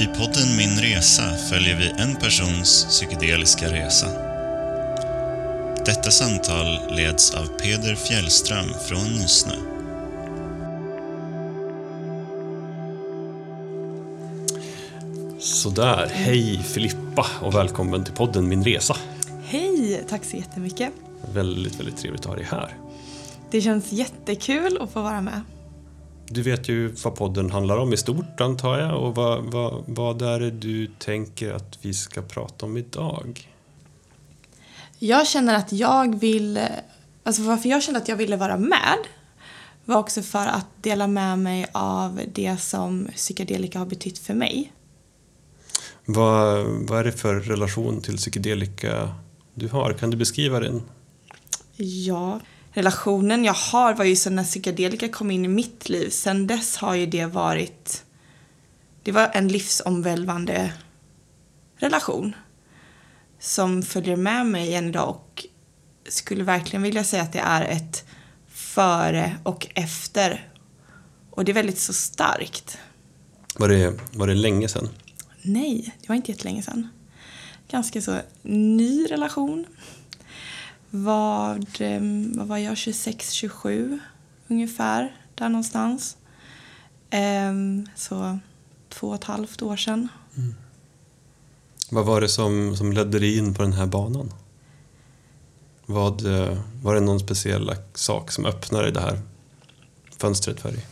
I podden Min Resa följer vi en persons psykedeliska resa. Detta samtal leds av Peder Fjällström från Nysnö. Sådär, hej Filippa och välkommen till podden Min Resa. Hej, tack så jättemycket. Väldigt, väldigt trevligt att ha dig här. Det känns jättekul att få vara med. Du vet ju vad podden handlar om i stort antar jag och vad, vad, vad är det du tänker att vi ska prata om idag? Jag känner att jag vill, alltså varför jag kände att jag ville vara med var också för att dela med mig av det som psykedelika har betytt för mig. Vad, vad är det för relation till psykedelika du har? Kan du beskriva den? Ja, relationen jag har var ju så när psykedelika kom in i mitt liv. Sen dess har ju det varit, det var en livsomvälvande relation som följer med mig än idag och skulle verkligen vilja säga att det är ett före och efter. Och det är väldigt så starkt. Var det, var det länge sedan? Nej, det var inte jättelänge sedan. Ganska så ny relation. Vad, ehm, vad var jag, 26, 27 ungefär, där någonstans. Ehm, så två och ett halvt år sedan. Vad var det som, som ledde dig in på den här banan? Vad, eh, var det någon speciell sak som öppnade det här fönstret för dig?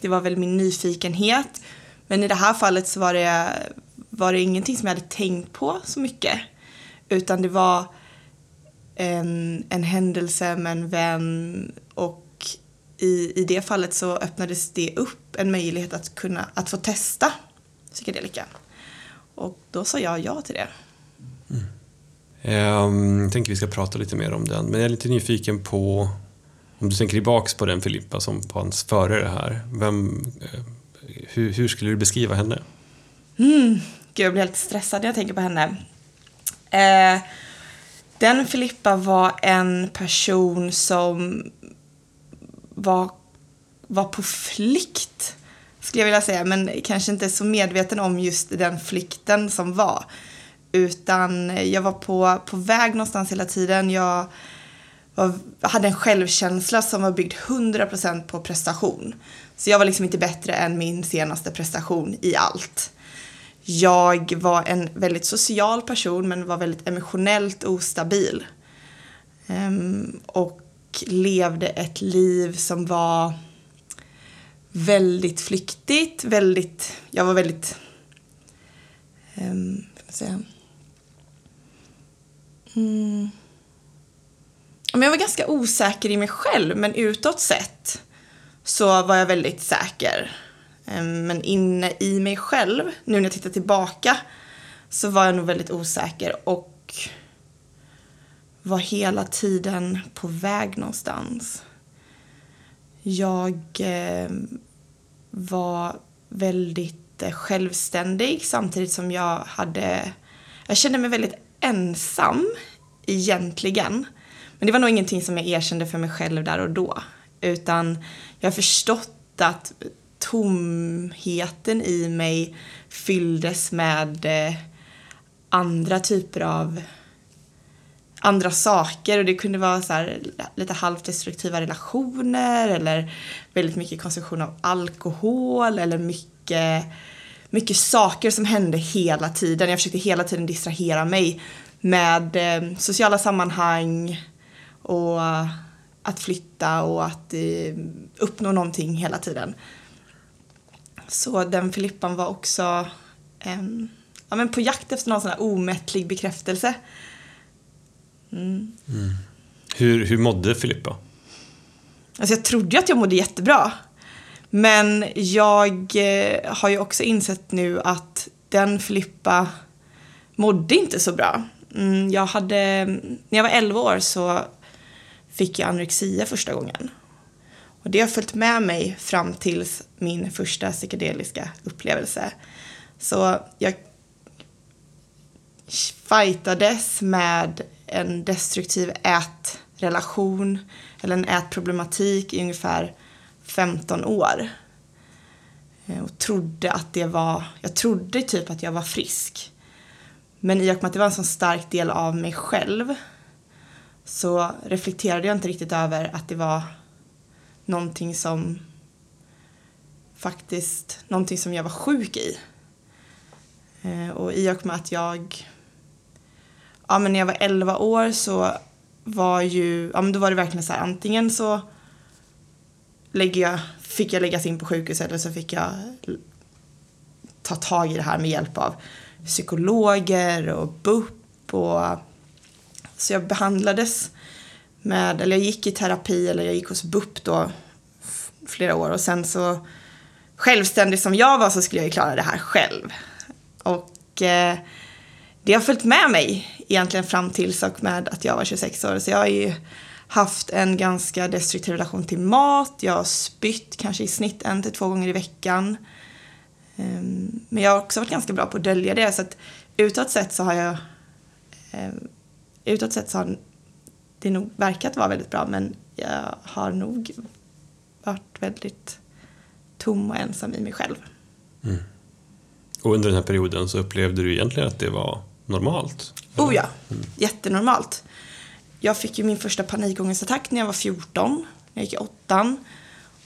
Det var väl min nyfikenhet. Men i det här fallet så var det, var det ingenting som jag hade tänkt på så mycket. Utan det var en, en händelse med en vän och i, i det fallet så öppnades det upp en möjlighet att kunna att få testa psykedelika. Och då sa jag ja till det. Ehm, Jag tänker vi ska prata lite mer om den, men jag är lite nyfiken på om du tänker tillbaks på den Filippa som på hans före det här. Vem, eh, hur, hur skulle du beskriva henne? Mm. Gud, jag blir helt stressad när jag tänker på henne. Eh, den Filippa var en person som var, var på flykt, skulle jag vilja säga, men kanske inte så medveten om just den flykten som var. Utan jag var på, på väg någonstans hela tiden. Jag var, hade en självkänsla som var byggd 100% på prestation. Så jag var liksom inte bättre än min senaste prestation i allt. Jag var en väldigt social person men var väldigt emotionellt ostabil. Um, och levde ett liv som var väldigt flyktigt, väldigt, jag var väldigt, um, vad ska säga, mm. Men jag var ganska osäker i mig själv men utåt sett så var jag väldigt säker. Ehm, men inne i mig själv, nu när jag tittar tillbaka, så var jag nog väldigt osäker och var hela tiden på väg någonstans. Jag ehm, var väldigt eh, självständig samtidigt som jag hade... Jag kände mig väldigt ensam egentligen. Men det var nog ingenting som jag erkände för mig själv där och då. Utan jag har förstått att tomheten i mig fylldes med eh, andra typer av andra saker och det kunde vara så här, lite halvdestruktiva relationer eller väldigt mycket konsumtion av alkohol eller mycket, mycket saker som hände hela tiden. Jag försökte hela tiden distrahera mig med eh, sociala sammanhang och att flytta och att eh, uppnå någonting hela tiden. Så den Filippan var också em, ja, men på jakt efter någon sån här omättlig bekräftelse. Mm. Hur, hur mådde Filippa? Alltså jag trodde att jag mådde jättebra. Men jag eh, har ju också insett nu att den Filippa mådde inte så bra. Mm, jag hade, när jag var 11 år så fick jag anorexia första gången. Och det har följt med mig fram tills min första psykedeliska upplevelse. Så jag fightades med en destruktiv ätrelation eller en ätproblematik i ungefär 15 år. Eh, och trodde att det var, jag trodde typ att jag var frisk. Men i och med att det var en så stark del av mig själv så reflekterade jag inte riktigt över att det var någonting som faktiskt, någonting som jag var sjuk i. Eh, och i och med att jag, ja men när jag var 11 år så var ju, ja men då var det verkligen så här antingen så lägger jag, fick jag läggas in på sjukhus eller så fick jag ta tag i det här med hjälp av psykologer och BUP och så jag behandlades med, eller jag gick i terapi eller jag gick hos BUP då flera år och sen så självständig som jag var så skulle jag ju klara det här själv. Och eh, det har följt med mig egentligen fram tills och med att jag var 26 år. Så jag har ju haft en ganska destruktiv relation till mat. Jag har spytt kanske i snitt en till två gånger i veckan. Um, men jag har också varit ganska bra på att dölja det. Så att utåt sett så har jag... Um, utåt sett så har det nog verkat vara väldigt bra men jag har nog varit väldigt tom och ensam i mig själv. Mm. Och under den här perioden så upplevde du egentligen att det var normalt? Eller? Oh ja, mm. jättenormalt. Jag fick ju min första panikångestattack när jag var 14, när jag gick i åttan.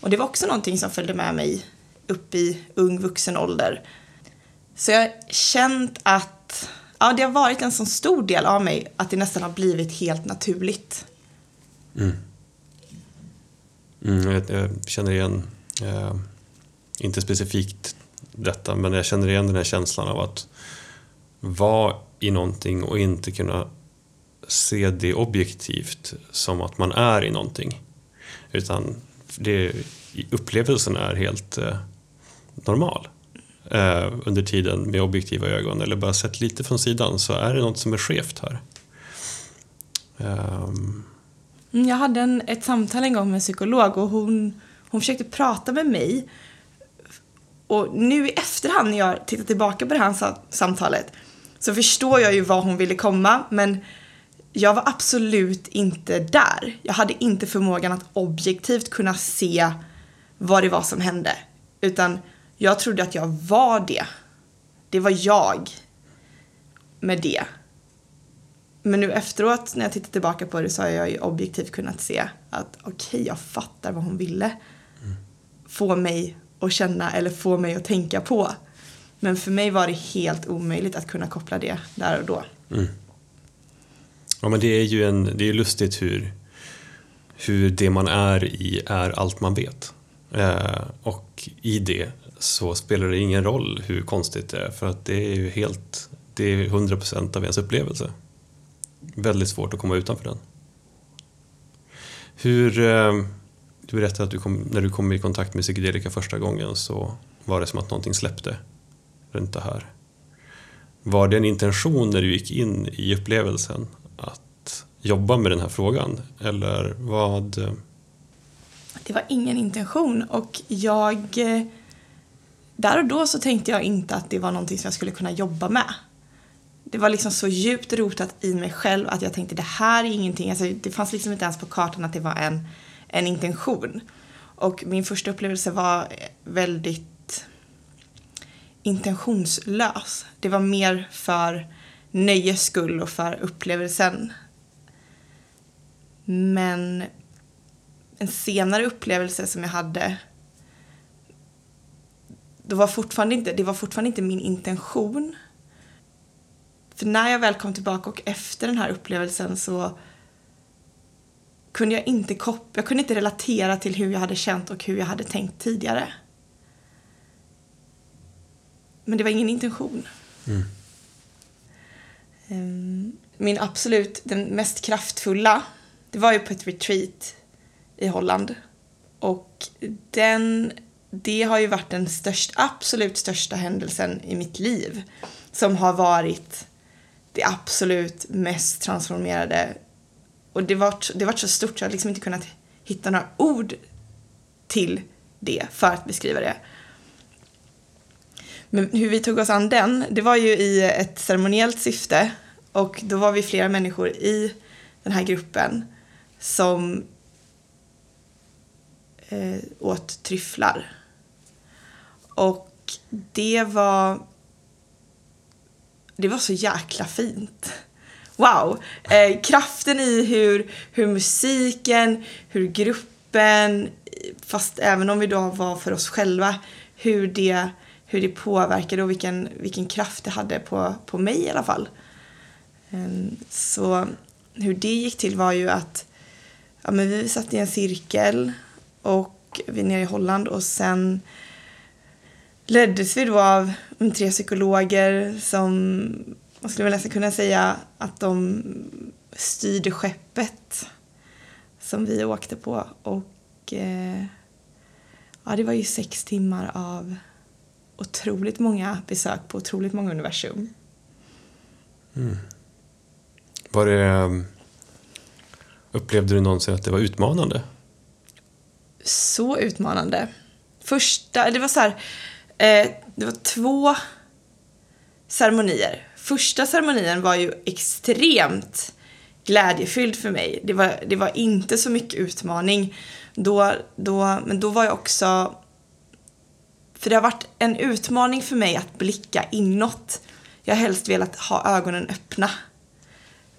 Och det var också någonting som följde med mig upp i ung vuxen ålder. Så jag har känt att ja, det har varit en så stor del av mig att det nästan har blivit helt naturligt. Mm. Mm, jag, jag, känner igen, eh, inte specifikt detta, men jag känner igen den här känslan av att vara i någonting och inte kunna se det objektivt som att man är i någonting. Utan det, upplevelsen är helt eh, normal. Eh, under tiden med objektiva ögon eller bara sett lite från sidan så är det något som är skevt här. Um. Jag hade en, ett samtal en gång med en psykolog och hon, hon försökte prata med mig. Och nu i efterhand när jag tittar tillbaka på det här samtalet så förstår jag ju var hon ville komma men jag var absolut inte där. Jag hade inte förmågan att objektivt kunna se vad det var som hände. Utan jag trodde att jag var det. Det var jag med det. Men nu efteråt när jag tittar tillbaka på det så har jag ju objektivt kunnat se att okej, okay, jag fattar vad hon ville mm. få mig att känna eller få mig att tänka på. Men för mig var det helt omöjligt att kunna koppla det där och då. Mm. Ja, men det är ju en, det är lustigt hur, hur det man är i är allt man vet. Eh, och i det så spelar det ingen roll hur konstigt det är för att det är ju helt, det är 100% av ens upplevelse. Väldigt svårt att komma utanför den. Hur, eh, du berättade att du kom, när du kom i kontakt med psykedelika första gången så var det som att någonting släppte runt det här. Var det en intention när du gick in i upplevelsen att jobba med den här frågan? Eller vad? Det var ingen intention och jag eh, där och då så tänkte jag inte att det var någonting som jag skulle kunna jobba med. Det var liksom så djupt rotat i mig själv att jag tänkte det här är ingenting, alltså det fanns liksom inte ens på kartan att det var en, en intention. Och min första upplevelse var väldigt intentionslös. Det var mer för nöjes skull och för upplevelsen. Men en senare upplevelse som jag hade det var fortfarande inte, det var fortfarande inte min intention. För när jag väl kom tillbaka och efter den här upplevelsen så kunde jag inte koppla, jag kunde inte relatera till hur jag hade känt och hur jag hade tänkt tidigare. Men det var ingen intention. Mm. Ehm, min absolut, den mest kraftfulla, det var ju på ett retreat i Holland. Och den det har ju varit den störst, absolut största händelsen i mitt liv. Som har varit det absolut mest transformerade. Och det var, det var så stort så jag har liksom inte kunnat hitta några ord till det för att beskriva det. Men hur vi tog oss an den, det var ju i ett ceremoniellt syfte och då var vi flera människor i den här gruppen som eh, åt tryfflar och det var... Det var så jäkla fint. Wow! Eh, kraften i hur, hur musiken, hur gruppen, fast även om vi då var för oss själva, hur det, hur det påverkade och vilken, vilken kraft det hade på, på mig i alla fall. Ehm, så hur det gick till var ju att ja, men vi satt i en cirkel och vi nere i Holland och sen leddes vi då av tre psykologer som man skulle väl nästan kunna säga att de styrde skeppet som vi åkte på och eh, ja, det var ju sex timmar av otroligt många besök på otroligt många universum. Mm. Var det... Upplevde du någonsin att det var utmanande? Så utmanande. Första, det var så här, eh, det var två ceremonier. Första ceremonin var ju extremt glädjefylld för mig. Det var, det var inte så mycket utmaning. Då, då, men då var jag också... För det har varit en utmaning för mig att blicka inåt. Jag har helst velat ha ögonen öppna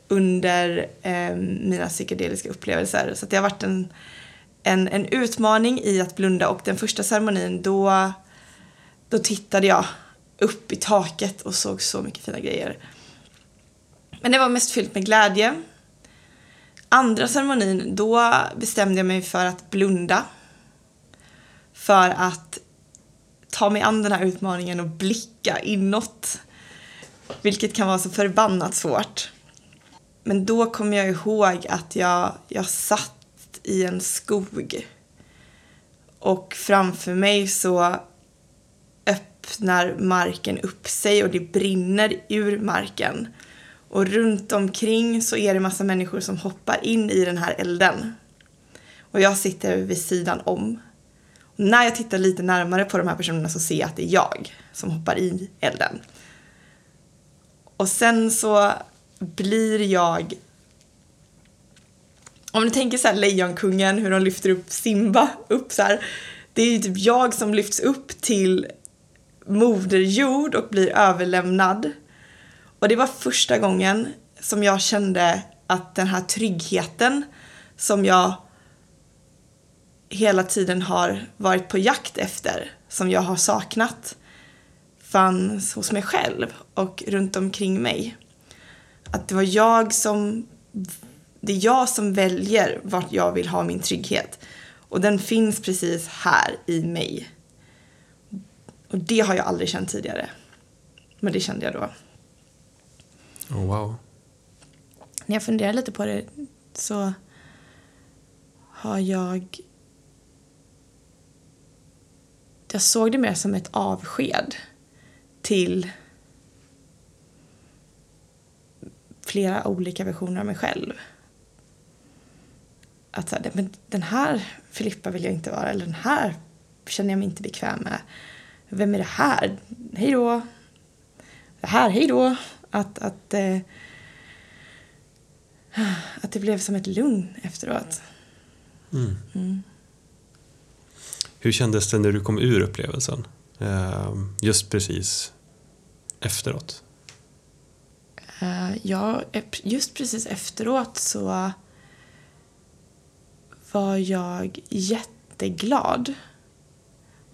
under eh, mina psykedeliska upplevelser. Så det har varit en, en, en utmaning i att blunda och den första ceremonin då, då tittade jag upp i taket och såg så mycket fina grejer. Men det var mest fyllt med glädje. Andra ceremonin, då bestämde jag mig för att blunda. För att ta mig an den här utmaningen och blicka inåt. Vilket kan vara så förbannat svårt. Men då kom jag ihåg att jag, jag satt i en skog. Och framför mig så öppnar marken upp sig och det brinner ur marken. Och runt omkring så är det massa människor som hoppar in i den här elden. Och jag sitter vid sidan om. Och när jag tittar lite närmare på de här personerna så ser jag att det är jag som hoppar i elden. Och sen så blir jag... Om du tänker så här Lejonkungen, hur de lyfter upp Simba upp så här. Det är ju typ jag som lyfts upp till moderjord och blir överlämnad. Och det var första gången som jag kände att den här tryggheten som jag hela tiden har varit på jakt efter, som jag har saknat, fanns hos mig själv och runt omkring mig. Att det var jag som... Det är jag som väljer vart jag vill ha min trygghet. Och den finns precis här i mig. Och det har jag aldrig känt tidigare. Men det kände jag då. Oh, wow. När jag funderar lite på det så har jag... Jag såg det mer som ett avsked till flera olika versioner av mig själv. Att så här, men den här Filippa vill jag inte vara, eller den här känner jag mig inte bekväm med. Vem är det här? Hej då. Det här, hej då. Att, att, eh, att det blev som ett lugn efteråt. Mm. Mm. Hur kändes det när du kom ur upplevelsen? Eh, just precis efteråt? Eh, ja, just precis efteråt så var jag jätteglad.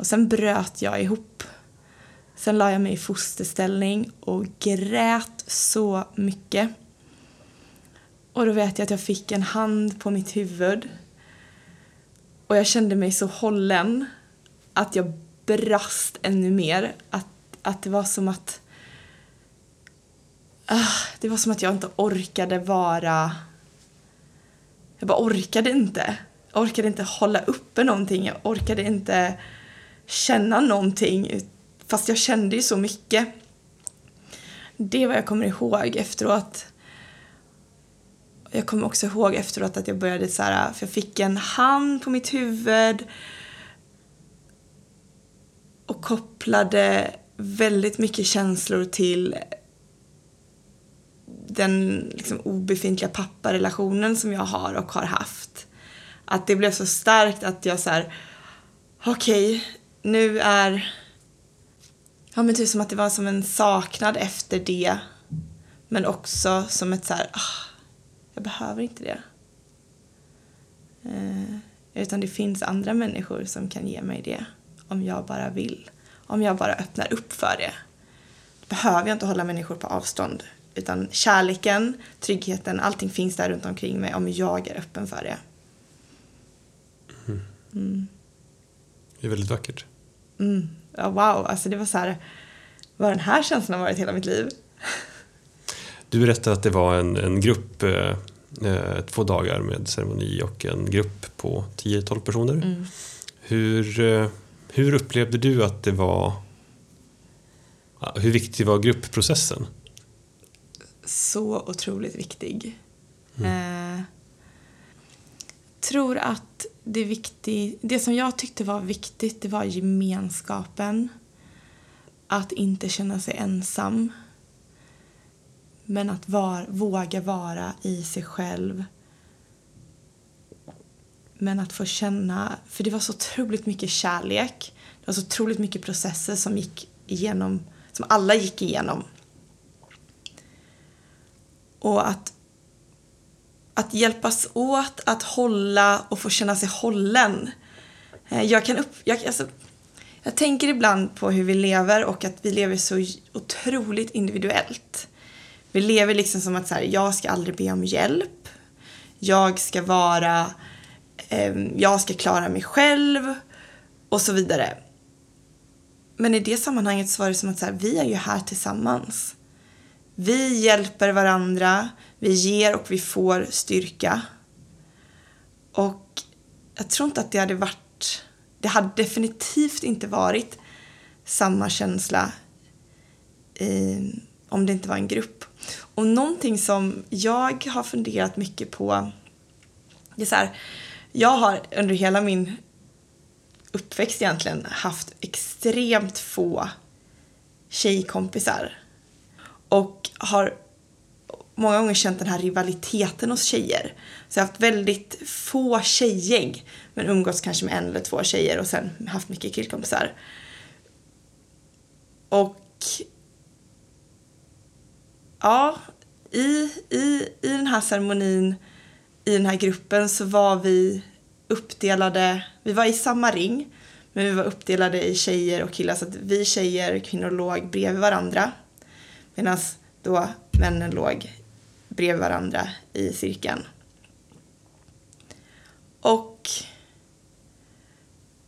Och sen bröt jag ihop. Sen la jag mig i fosterställning och grät så mycket. Och då vet jag att jag fick en hand på mitt huvud. Och jag kände mig så hållen att jag brast ännu mer. Att, att det var som att... Uh, det var som att jag inte orkade vara... Jag bara orkade inte. Jag orkade inte hålla uppe någonting. Jag orkade inte känna någonting fast jag kände ju så mycket. Det är vad jag kommer ihåg efteråt. Jag kommer också ihåg efteråt att jag började så här, för jag fick en hand på mitt huvud och kopplade väldigt mycket känslor till den liksom obefintliga papparelationen som jag har och har haft. Att det blev så starkt att jag så här, okej, okay, nu är, Ja men typ som att det var som en saknad efter det. Men också som ett så här, ah, jag behöver inte det. Eh, utan det finns andra människor som kan ge mig det. Om jag bara vill. Om jag bara öppnar upp för det. Då behöver jag inte hålla människor på avstånd. Utan kärleken, tryggheten, allting finns där runt omkring mig om jag är öppen för det. Det är väldigt vackert. Mm. Ja, wow, alltså det var så här, vad den här känslan har varit hela mitt liv. Du berättade att det var en, en grupp, eh, eh, två dagar med ceremoni och en grupp på 10-12 personer. Mm. Hur, eh, hur upplevde du att det var, hur viktig var gruppprocessen? Så otroligt viktig. Eh, tror att det viktig, det som jag tyckte var viktigt det var gemenskapen. Att inte känna sig ensam. Men att var, våga vara i sig själv. Men att få känna, för det var så otroligt mycket kärlek. Det var så otroligt mycket processer som gick igenom, som alla gick igenom. Och att, att hjälpas åt att hålla och få känna sig hållen. Eh, jag kan upp... Jag, alltså, jag tänker ibland på hur vi lever och att vi lever så otroligt individuellt. Vi lever liksom som att så här, jag ska aldrig be om hjälp. Jag ska vara... Eh, jag ska klara mig själv. Och så vidare. Men i det sammanhanget så var det som att så här, vi är ju här tillsammans. Vi hjälper varandra, vi ger och vi får styrka. Och jag tror inte att det hade varit, det hade definitivt inte varit samma känsla i, om det inte var en grupp. Och någonting som jag har funderat mycket på, det är så här, jag har under hela min uppväxt egentligen haft extremt få tjejkompisar och har många gånger känt den här rivaliteten hos tjejer. Så jag har haft väldigt få tjejgäng men umgåtts kanske med en eller två tjejer och sen haft mycket killkompisar. Och ja, i, i, i den här ceremonin, i den här gruppen så var vi uppdelade, vi var i samma ring men vi var uppdelade i tjejer och killar så att vi tjejer, och kvinnor låg bredvid varandra Medan då männen låg bredvid varandra i cirkeln. Och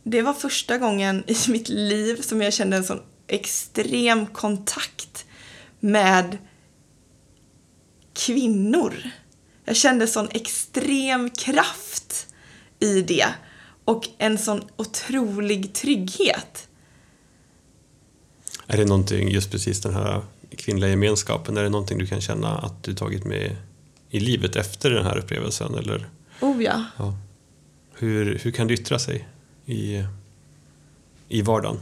det var första gången i mitt liv som jag kände en sån extrem kontakt med kvinnor. Jag kände sån extrem kraft i det och en sån otrolig trygghet. Är det någonting, just precis den här kvinnliga gemenskapen, är det någonting du kan känna att du tagit med i livet efter den här upplevelsen? Eller, Oh ja. ja. hur, hur kan det yttra sig i, i vardagen?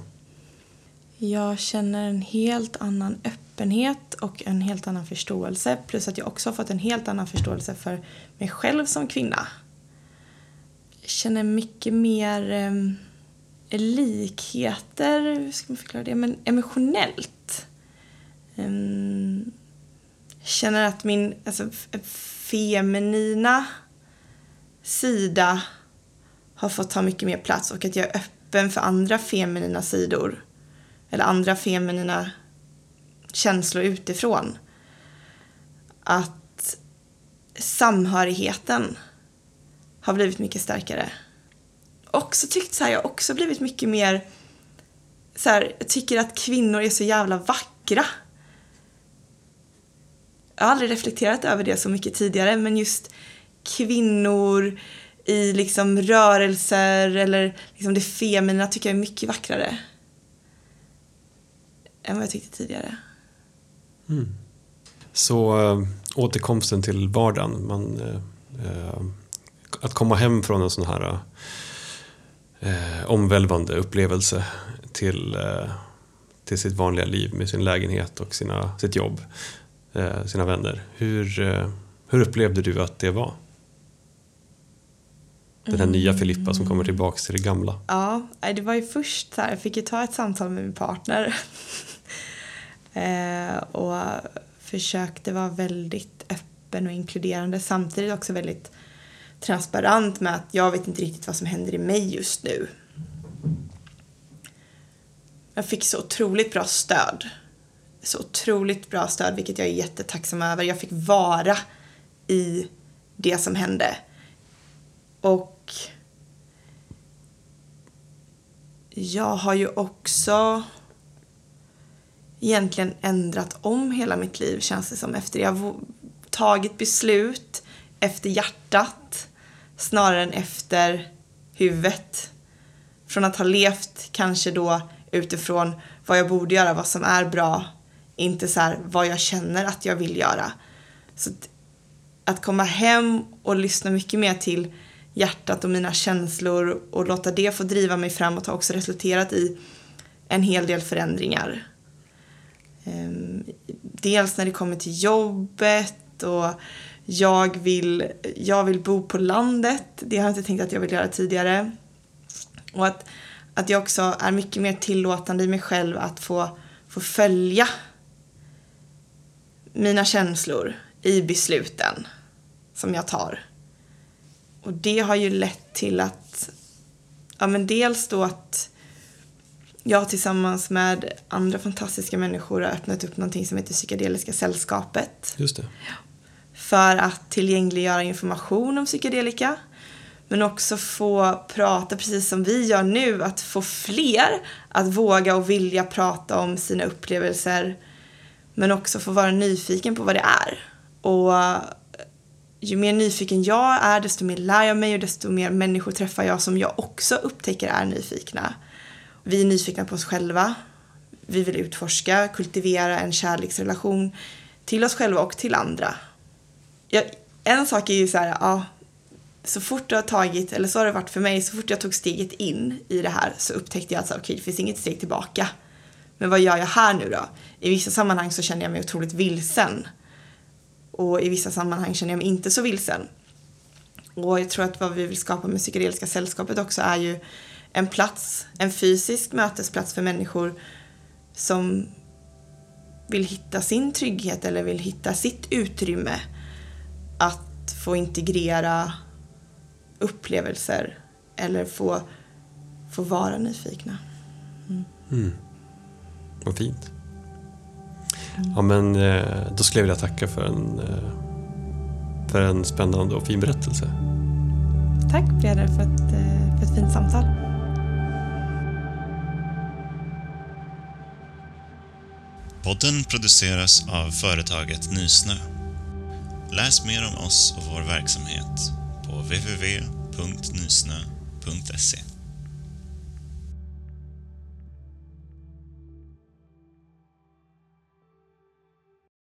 Jag känner en helt annan öppenhet och en helt annan förståelse. Plus att jag också har fått en helt annan förståelse för mig själv som kvinna. Jag känner mycket mer eh, likheter, hur ska man förklara det, men emotionellt. Um, känner att min alltså, feminina sida har fått ta mycket mer plats och att jag är öppen för andra feminina sidor. Eller andra feminina känslor utifrån. Att samhörigheten har blivit mycket starkare. Också tyckt så här, jag har också blivit mycket mer så här, jag tycker att kvinnor är så jävla vackra. Jag har aldrig reflekterat över det så mycket tidigare men just kvinnor i liksom rörelser eller liksom det feminina tycker jag är mycket vackrare. Än vad jag tyckte tidigare. Mm. Så äh, återkomsten till vardagen, man, äh, att komma hem från en sån här äh, omvälvande upplevelse till, till sitt vanliga liv med sin lägenhet och sina, sitt jobb, Eh, sina vänner. Hur, eh, hur upplevde du att det var? Den här nya Filippa som kommer tillbaks till det gamla. Ja, det var ju först så här, jag fick ju ta ett samtal med min partner. Eh, och försökte vara väldigt öppen och inkluderande. Samtidigt också väldigt transparent med att jag vet inte riktigt vad som händer i mig just nu. Jag fick så otroligt bra stöd. Så otroligt bra stöd, vilket jag är jättetacksam över. Jag fick vara i det som hände. Och jag har ju också egentligen ändrat om hela mitt liv känns det som efter det. Jag har tagit beslut efter hjärtat snarare än efter huvudet. Från att ha levt kanske då utifrån vad jag borde göra, vad som är bra, inte så här vad jag känner att jag vill göra. Så att, att komma hem och lyssna mycket mer till hjärtat och mina känslor och låta det få driva mig framåt har också resulterat i en hel del förändringar. Ehm, dels när det kommer till jobbet och jag vill, jag vill bo på landet. Det har jag inte tänkt att jag vill göra tidigare. Och att, att jag också är mycket mer tillåtande i mig själv att få, få följa mina känslor i besluten som jag tar. Och det har ju lett till att, ja men dels då att jag tillsammans med andra fantastiska människor har öppnat upp någonting som heter Psykedeliska sällskapet. Just det. För att tillgängliggöra information om psykedelika. Men också få prata precis som vi gör nu, att få fler att våga och vilja prata om sina upplevelser. Men också få vara nyfiken på vad det är. Och eh, ju mer nyfiken jag är, desto mer lär jag mig och desto mer människor träffar jag som jag också upptäcker är nyfikna. Vi är nyfikna på oss själva. Vi vill utforska, kultivera en kärleksrelation till oss själva och till andra. Jag, en sak är ju så här, ja, så fort du har tagit, eller så har det varit för mig, så fort jag tog steget in i det här så upptäckte jag att okay, det finns inget steg tillbaka. Men vad gör jag här nu då? I vissa sammanhang så känner jag mig otroligt vilsen. Och i vissa sammanhang känner jag mig inte så vilsen. Och jag tror att vad vi vill skapa med Psykedeliska sällskapet också är ju en plats, en fysisk mötesplats för människor som vill hitta sin trygghet eller vill hitta sitt utrymme att få integrera upplevelser eller få, få vara nyfikna. Mm. Mm. Vad fint. Ja, men eh, då skulle jag vilja tacka för en, eh, för en spännande och fin berättelse. Tack Peder för ett, eh, för ett fint samtal. Podden produceras av företaget Nysnö. Läs mer om oss och vår verksamhet på www.nysnö.se